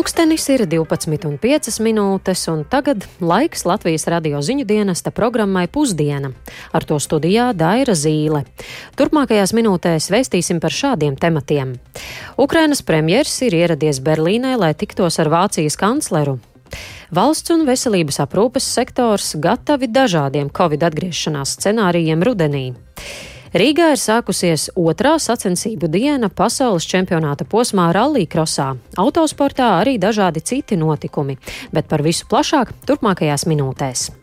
Pulkstenis ir 12,5 minūtes, un tagad laiks Latvijas radio ziņu dienesta programmai Pusdiena. Ar to studijā Daira Zīle. Turpmākajās minūtēs vēstīsim par šādiem tematiem. Ukrainas premjers ir ieradies Berlīnē, lai tiktos ar Vācijas kancleru. Valsts un veselības aprūpes sektors gatavi dažādiem Covid atgriešanās scenārijiem rudenī. Rīgā ir sākusies otrā sacensību diena pasaules čempionāta posmā Rallija krosā. Autosportā arī dažādi citi notikumi, bet par visu plašāk turpmākajās minūtēs.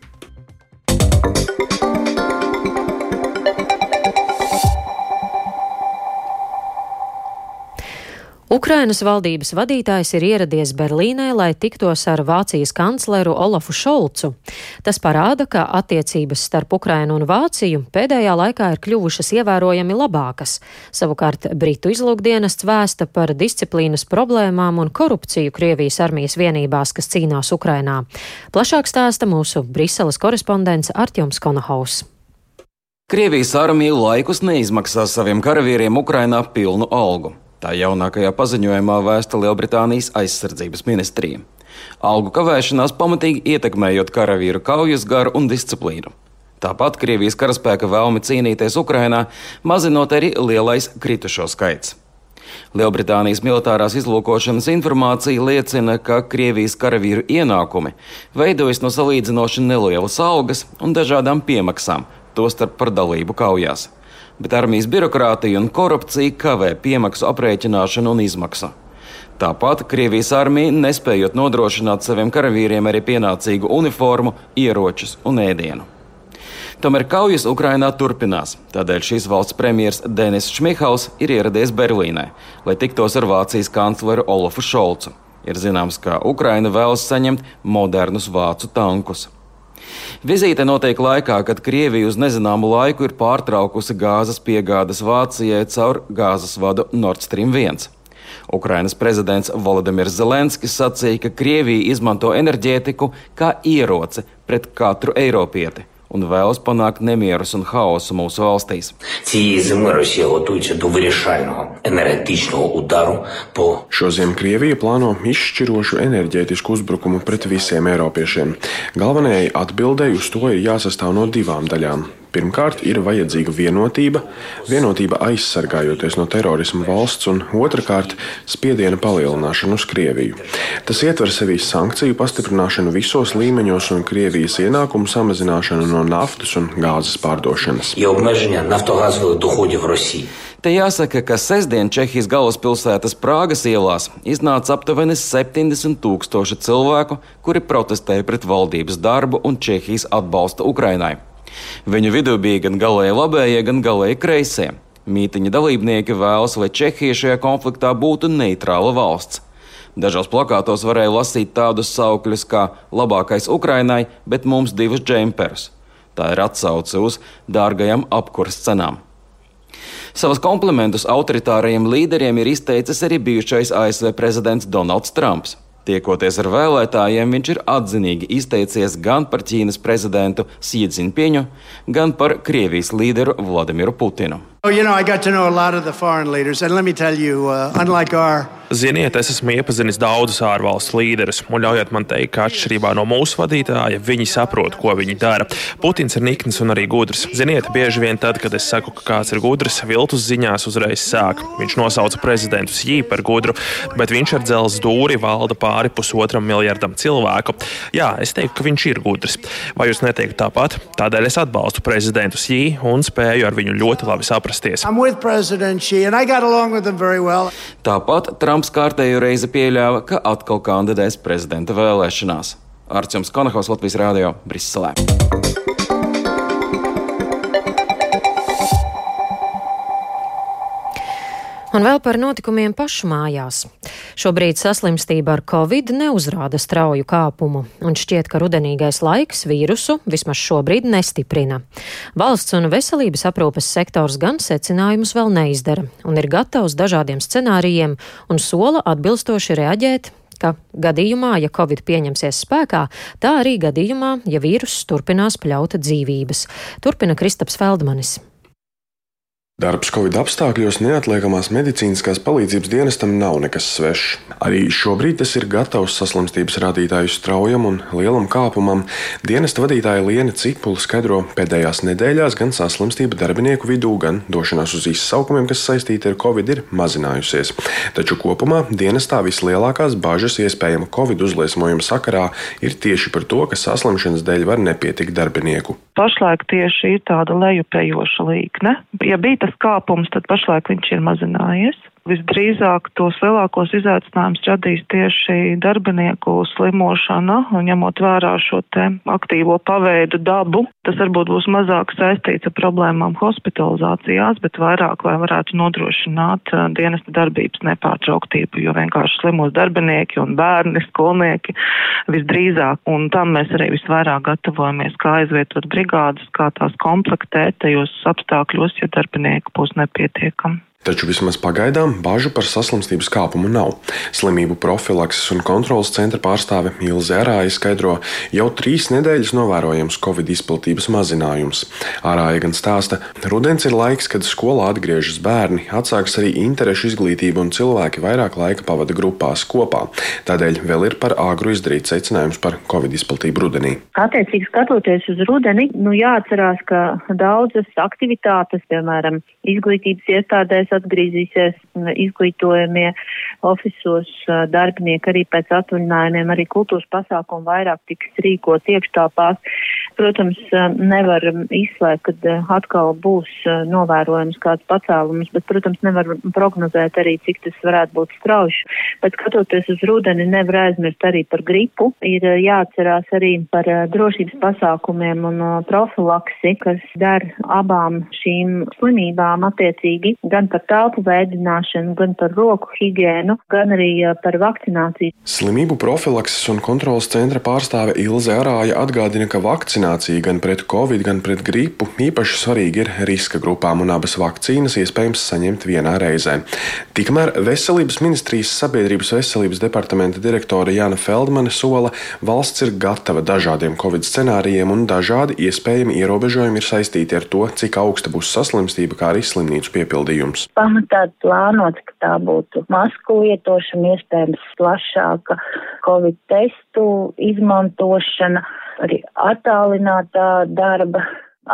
Ukrainas valdības vadītājs ir ieradies Berlīnē, lai tiktos ar Vācijas kancleru Olafu Šolcu. Tas parāda, ka attiecības starp Ukrainu un Vāciju pēdējā laikā ir kļuvušas ievērojami labākas. Savukārt Britu izlūkdienests vēsta par disciplīnas problēmām un korupciju Krievijas armijas vienībās, kas cīnās Ukrainā. Plašāk stāsta mūsu Briseles korespondents Artjoms Konahaus. Krievijas armija laikus neizmaksā saviem karavīriem Ukrainā pilnu algu. Tā jaunākajā paziņojumā vēsta Lielbritānijas aizsardzības ministrija. Algu kavēšanās pamatīgi ietekmējot karavīru kaujas garu un disciplīnu. Tāpat Krievijas karaspēka vēlme cīnīties Ukrainā, mazinot arī lielais kritušo skaits. Lielbritānijas militārās izlūkošanas informācija liecina, ka Krievijas karavīru ienākumi veidojas no salīdzinoši nelielas algas un dažādām piemaksām, tostarp par dalību kaujās bet armijas birokrātija un korupcija kavē piemaksu aprēķināšanu un izmaksu. Tāpat Krievijas armija nespējot nodrošināt saviem karavīriem arī pienācīgu uniformu, ieročus un ēdienu. Tomēr kaujas Ukrainā turpinās, tādēļ šīs valsts premjerministrs Denis Šmihals ir ieradies Berlīnē, lai tiktos ar Vācijas kancleru Olafu Šolcu. Ir zināms, ka Ukraina vēlas saņemt modernus vācu tankus. Vizīte notiek laikā, kad Krievija uz nezināmu laiku ir pārtraukusi gāzes piegādes Vācijai caur gāzes vadu Nord Stream 1. Ukrainas prezidents Volodimirs Zelenskis sacīja, ka Krievija izmanto enerģētiku kā ieroci pret katru eiropieti un vēlas panākt nemierus un haosu mūsu valstīs. Šodien Krievija plāno izšķirošu enerģētisku uzbrukumu pret visiem eiropiešiem. Galvenajai atbildēji uz to ir jāsastāv no divām daļām Pirmkārt, ir vajadzīga vienotība, vienotība aizsargājoties no terorisma valsts, un otrkārt, spiediena palielināšana uz Krieviju. Tas ietver sevī sankciju pastiprināšanu visos līmeņos un Krievijas ienākumu samazināšanu no naftas un gāzes pārdošanas. Te jāsaka, ka sestdien Čehijas galvaspilsētas Prāgas ielās iznāca aptuveni 70 tūkstoši cilvēku, kuri protestēja pret valdības darbu un Čehijas atbalstu Ukrainai. Viņu vidū bija gan galēji labējie, gan galēji kreisie. Mītiņa dalībnieki vēlas, lai Čehija šajā konfliktā būtu neitrāla valsts. Dažos plakātos varēja lasīt tādus saukļus kā labākais Ukrainai, bet mums divus džemperus. Tā ir atsauce uz dārgajām apkurss cenām. Savas komplimentus autoritārajiem līderiem ir izteicis arī bijušais ASV prezidents Donalds Trumps. Tiekoties ar vēlētājiem, viņš ir atzinīgi izteicies gan par Ķīnas prezidentu Sīdzinpiņu, gan par Krievijas līderu Vladimiru Putinu. Oh, you know, Ziniet, es esmu iepazinis daudzus ārvalstu līderus, un ļaujiet man teikt, ka atšķirībā no mūsu vadītāja, viņi saprot, ko viņi dara. Putins ir nikns un arī gudrs. Ziniet, bieži vien tad, kad es saku, ka kāds ir gudrs, viltus ziņās uzreiz sāk. Viņš nosauca prezidentu Jī par gudru, bet viņš ar dzelzs dūri valda pāri pusotram miljardam cilvēku. Jā, es teiktu, ka viņš ir gudrs. Vai jūs neteikt tāpat? Tādēļ es atbalstu prezidentu Jī un spēju ar viņu ļoti labi saprasties. Well. Tāpat Trumps Trumps kārtējo reizi pieļāva, ka atkal kandidēs prezidenta vēlēšanās. Arčuns Konahaus Latvijas Rādio Briselē. Un vēl par notikumiem pašu mājās. Šobrīd saslimstība ar covid neuzrāda strauju kāpumu, un šķiet, ka rudenīgais laiks vīrusu vismaz šobrīd nestiprina. Valsts un veselības aprūpes sektors gan secinājumus vēl neizdara, un ir gatavs dažādiem scenārijiem un sola atbilstoši reaģēt ka gadījumā, ja Covid pieņemsies spēkā, tā arī gadījumā, ja vīruss turpinās pļaut dzīvības. Turpina Kristaps Feldmanis. Darbs Covid apstākļos neatliekamās medicīniskās palīdzības dienestam nav nekas svešs. Arī šobrīd tas ir gatavs saslimstības rādītāju straujam un lielam kāpumam. Dienesta vadītāja Liena Cipula skaidro, pēdējās nedēļās gan saslimstība darbinieku vidū, gan došanās uz izsaukumiem, kas saistīti ar Covid, ir mazinājusies. Taču kopumā dienestā vislielākās bažas iespējama Covid uzliesmojuma sakarā ir tieši par to, ka saslimšanas dēļ var nepietikt darbinieku. Pašlaik tieši ir tāda lejupējoša līkne. Ja bija tas kāpums, tad pašlaik viņš ir mazinājies. Visdrīzāk tos lielākos izaicinājumus radīs tieši darbinieku slimošana, un ņemot vērā šo te aktīvo paveidu dabu, tas varbūt būs mazāk saistīts ar problēmām hospitalizācijās, bet vairāk, lai varētu nodrošināt uh, dienesta darbības nepārtrauktību, jo vienkārši slimos darbinieki un bērni, skolnieki visdrīzāk, un tam mēs arī visvairāk gatavojamies, kā aizvietot brigādes, kā tās komplektēt tajos apstākļos, ja darbinieku būs nepietiekami. Taču vismaz pagaidām bažu par saslimstības kāpumu nav. Slimību profilakses un kontrolas centra pārstāve Ilze Arāja skaidro, jau trīs nedēļas novērojams Covid izplatības mazinājums. Arāja gan stāsta, rudens ir laiks, kad skolā atgriežas bērni, atsāks arī interešu izglītība un cilvēki vairāk laika pavada grupās kopā. Tādēļ vēl ir par āgru izdarīt secinājums par Covid izplatību rudenī. Attiecīgi skatoties uz rudeni, nu jāatcerās, ka daudzas aktivitātes, piemēram, izglītības iestādēs, drīz atgriezīsies izglītojamie ofisos darbinieki arī pēc atvaļinājumiem, arī kultūras pasākumu vairāk tiks rīkot iekštāpās. Protams, nevar izslēgt, kad atkal būs novērojams kāds pacēlums, bet, protams, nevar prognozēt arī, cik tas varētu būt strauši. Bet skatoties uz rudeni, nevar aizmirst arī par gripu. Ir jāatcerās arī par drošības pasākumiem un profilaksi, kas der abām šīm slimībām attiecīgi gan par telpu veidināšanu, gan par roku higiēnu, gan arī par vakcināciju. Slimību profilakses un kontrolas centra pārstāve Ilze Arāja atgādina, ka vakcinācija gan pret covid, gan pret gripu īpaši svarīga ir riska grupām, un abas vakcīnas iespējams saņemt vienā reizē. Tikmēr Veselības ministrijas sabiedrības veselības departamenta direktore Jāna Feldmane sola, valsts ir gatava dažādiem covid scenārijiem, un dažādi iespējami ierobežojumi ir saistīti ar to, cik augsta būs saslimstība, kā arī slimnīcu piepildījums pamatā plānots, ka tā būtu masku lietošana, iespējams plašāka covid testu izmantošana, arī attālinātā darba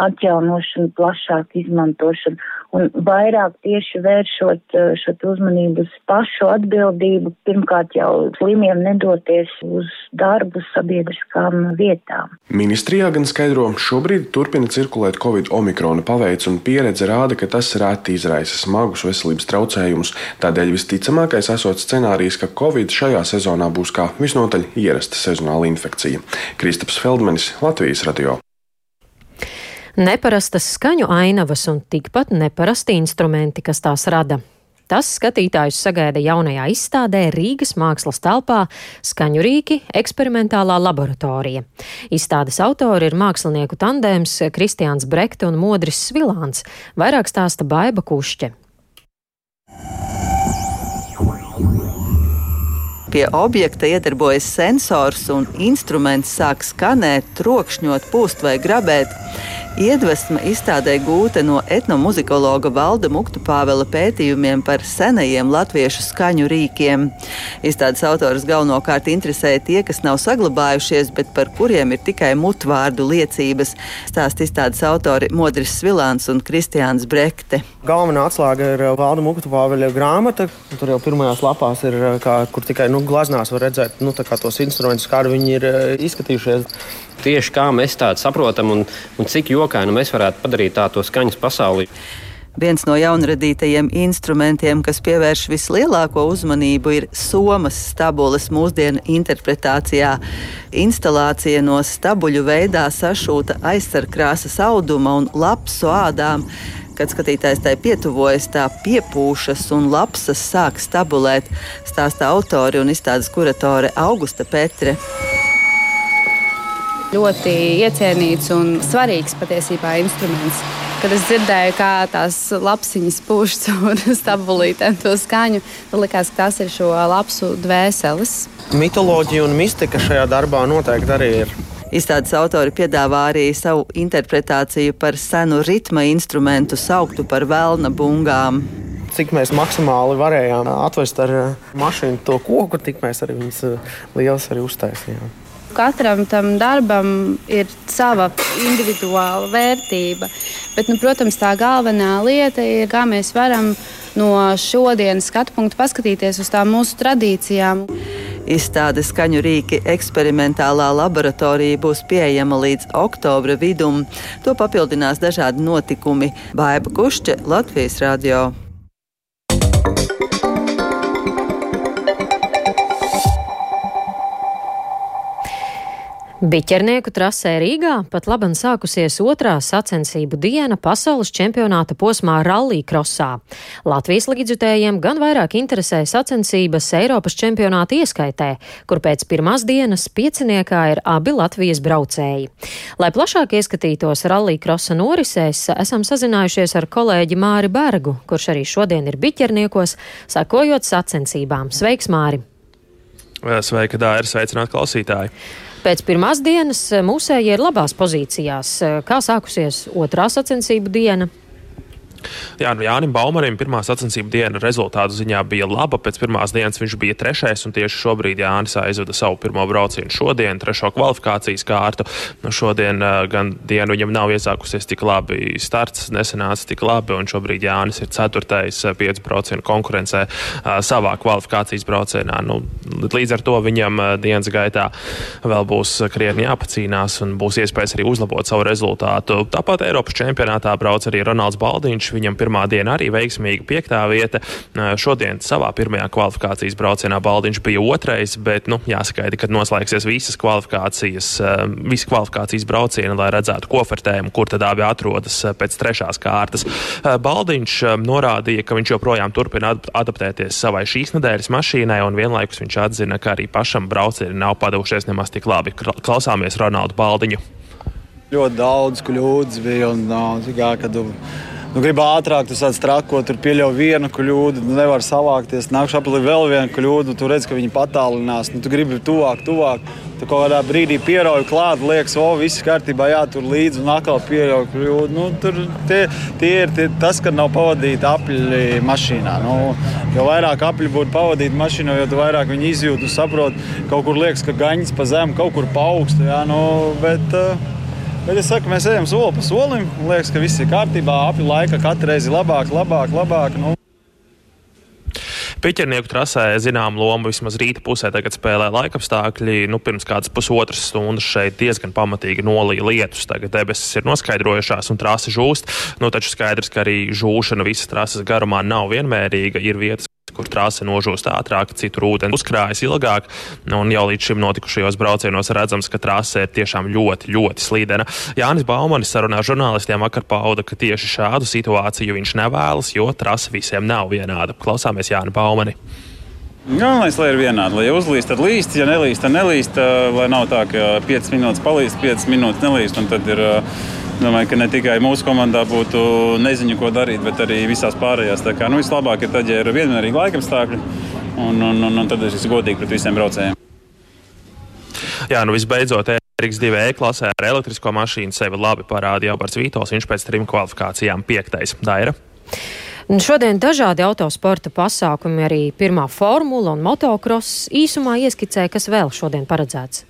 atjaunošana, plašāka izmantošana un vairāk tieši vēršot eh, šo uzmanību uz pašu atbildību, pirmkārt jau slimiem nedoties uz darbu sabiedriskām vietām. Ministrijā gan skaidro, šobrīd turpina cirkulēt Covid omikrona paveids un pieredze rāda, ka tas reti izraisa smagus veselības traucējumus. Tādēļ visticamākais esot scenārijs, ka Covid šajā sezonā būs kā visnotaļ ierasta sezonāla infekcija. Kristaps Feldmanis, Latvijas radio neparastas skaņu ainavas un tikpat neparasti instrumenti, kas tās rada. Tas skatītājus sagaida jaunajā izstādē Rīgas mākslas telpā Skaņu rīki - eksperimentālā laboratorija. Izstādes autori ir mākslinieku tandēms Kristiāns Brekte un Modris Svilāns, vairāk stāsta Baiba Kušķe. Pie objekta iedarbojas sensors un instruments sāk skanēt, trokšņot, pūst vai grabēt. Iedvesma izstādē gūta no etnomuzikologa Valda Muktu Pāvela pētījumiem par senajiem latviešu skaņu rīkiem. Izstādes autors galvenokārt interesēja tie, kas nav saglabājušies, bet par kuriem ir tikai mutvārdu liecības, stāst izstādes autori Modris Svilāns un Kristiāns Brekte. Galvenā atslēga ir uh, Valda Muktu Pāvela grāmata. Tur jau pirmajās lapās ir, uh, kā, kur tikai nu, glaznās var redzēt nu, tos instrumentus, kā viņi ir uh, izskatījušies tieši kā mēs tādu saprotam un, un cik jokainu mēs varētu padarīt tādu skaņas pasauli. Viens no jaunradītajiem instrumentiem, kas pievērš vislielāko uzmanību, ir somas stabules mūsdienu interpretācijā. Instalācija no stabuļu veidā sašūta aizsarkrāsas auduma un lapsu ādām. Kad skatītājs tai pietuvojas, tā piepūšas un lapsas sāk stabulēt, stāsta autori un izstādes kuratore Augusta Petre ļoti iecienīts un svarīgs patiesībā instruments. Kad es dzirdēju, kā tās lapsiņas pūšas un stabulītēm to skaņu, tad likās, ka tas ir šo lapsu dvēseles. Mitoloģija un mistika šajā darbā noteikti arī ir. Izstādes autori piedāvā arī savu interpretāciju par senu ritma instrumentu sauktu par velna bungām cik mēs maksimāli varējām atvest ar mašīnu to koku, tik mēs arī viņas liels arī uztaisījām. Katram tam darbam ir sava individuāla vērtība, bet, nu, protams, tā galvenā lieta ir, kā mēs varam no šodienas skatu punkta paskatīties uz tām mūsu tradīcijām. Izstāde skaņu rīki eksperimentālā laboratorija būs pieejama līdz oktobra vidum. To papildinās dažādi notikumi. Baiba Kušķe, Latvijas radio. Biķernieku trasē Rīgā pat labam sākusies otrā sacensību diena pasaules čempionāta posmā Rallija krosā. Latvijas līdzjutējiem gan vairāk interesē sacensības Eiropas čempionāta ieskaitē, kur pēc pirmās dienas pieciniekā ir abi Latvijas braucēji. Lai plašāk ieskatītos Rallija krosa norisēs, esam sazinājušies ar kolēģi Māri Bergu, kurš arī šodien ir biķerniekos, sakojot sacensībām. Sveiks, Māri! Sveika, Dāra! Sveicināti klausītāji! Pēc pirmās dienas eh, mūsēji ir labās pozīcijās. Eh, kā sākusies otrā sacensību diena? Jā, nu Jānis Baumanim pirmā sacensību diena rezultātu ziņā bija laba. Pēc pirmās dienas viņš bija trešais, un tieši šobrīd Jānis aizveda savu pirmo braucienu šodien, trešo kvalifikācijas kārtu. Nu, šodien gan dienu viņam nav iesākusies tik labi, starts nesenāca tik labi, un šobrīd Jānis ir ceturtais 5% konkurencē savā kvalifikācijas braucienā. Nu, līdz ar to viņam dienas gaitā vēl būs krietni jāpacīnās un būs iespējas arī uzlabot savu rezultātu. Tāpat Eiropas čempionātā brauc arī Ronalds Baldiņš viņam pirmā diena arī veiksmīga piektā vieta. Šodien savā pirmajā kvalifikācijas braucienā Baldiņš bija otrais, bet nu, jāsagaida, kad noslēgsies visas kvalifikācijas, visi kvalifikācijas braucieni, lai redzētu kofertējumu, kur tad abi atrodas pēc trešās kārtas. Baldiņš norādīja, ka viņš joprojām turpina adaptēties savai šīs nedēļas mašīnai, un vienlaikus viņš atzina, ka arī pašam braucieni nav padevušies nemaz tik labi. Klausāmies Ronaldu Baldiņu. Ļoti daudz kļūdas bija, un, kā, kad nu, grib ātrāk, tu sāc trakot, tur pieļauj vienu kļūdu, nu, nevar savākties. Nākšu apli vēl vienu kļūdu, tu redz, ka viņi patālinās, nu, tu gribi tuvāk, tuvāk. Tu kaut kādā brīdī pierauj klāt, liekas, o, viss kārtībā, jā, tur līdzi un atkal pierauj kļūdu. Nu, tur tie, tie ir tie, tas, ka nav pavadīti apļi mašīnā. Nu, jo vairāk apļi būtu pavadīti mašīnā, jo vairāk viņi izjūt, tu saproti, kaut kur liekas, ka gaņas pa zemu, kaut kur pa augstu. Jā, nu, bet, uh, Bet es saku, mēs ejam soli pa solim. Liekas, ka viss ir kārtībā. Apli laika katru reizi labāk, labāk, labāk. Nu. Piķernieku trasē zinām lomu vismaz rīta pusē tagad spēlē laikapstākļi. Nu, pirms kādas pusotras stundas šeit diezgan pamatīgi nolīja lietus. Tagad debesis ir noskaidrojušās un trasa žūst. Nu, taču skaidrs, ka arī žūšana visas trases garumā nav vienmērīga. Ir vietas, kur trāse nožūst ātrāk, citur ūdens uzkrājas ilgāk. Un jau līdz šim notikušajos braucienos redzams, ka trāse ir tiešām ļoti, ļoti slīdena. Jānis Baumanis sarunā žurnālistiem vakar pauda, ka tieši šādu situāciju viņš nevēlas, jo trase visiem nav vienāda. Klausāmies Jāni Baumani. Galvenais, lai ir vienādi. Lai uzlīst, tad līst, ja nelīst, tad nelīst. Lai nav tā, ka 5 minūtes palīst, 5 minūtes nelīst. Tad ir Domāju, ka ne tikai mūsu komandā būtu neziņa, ko darīt, bet arī visās pārējās. Tā kā nu, vislabāk ir tad, ja ir vienmērīgi laikapstākļi, un, un, un, un tad ir godīgi pret visiem braucējiem. Jā, nu visbeidzot, Eriks 2E klasē ar elektrisko mašīnu sevi labi parādīja Alberts Vītols. Viņš pēc trim kvalifikācijām piektais. Daira. Šodien dažādi autosporta pasākumi, arī pirmā formula un motocross īsumā ieskicē, kas vēl šodien paredzēts.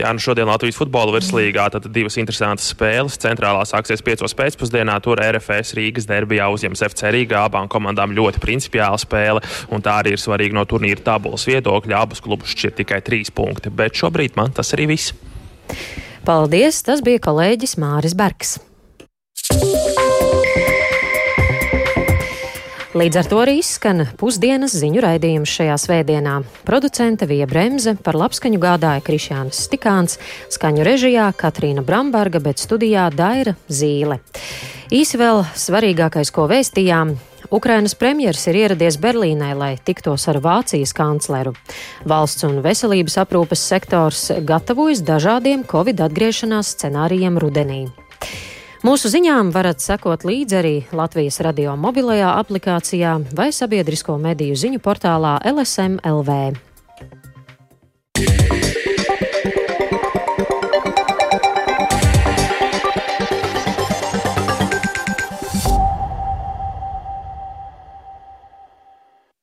Jā, nu šodien Latvijas futbola virslīgā tad divas interesantas spēles. Centrālā sāksies 5. pēcpusdienā, tur RFS Rīgas derbijā uzņems FC Rīgā. Abām komandām ļoti principiāla spēle, un tā arī ir svarīga no turnīra tabulas viedokļa. Abus klubus šķir tikai trīs punkti, bet šobrīd man tas arī viss. Paldies! Tas bija kolēģis Māris Bergs. Līdz ar to arī izskan pusdienas ziņu raidījums šajā svētdienā. Producente Vija Bremse par labskaņu gādāja Krišjāns Stikāns, skaņu režijā Katrīna Bramberga, bet studijā Daira Zīle. Īsi vēl svarīgākais, ko vēstījām. Ukrainas premjeras ir ieradies Berlīnē, lai tiktos ar Vācijas kancleru. Valsts un veselības aprūpes sektors gatavojas dažādiem Covid atgriešanās scenārijiem rudenī. Mūsu ziņām varat sekot līdzi arī Latvijas radio mobilajā aplikācijā vai sabiedrisko mediju ziņu portālā LSM LV.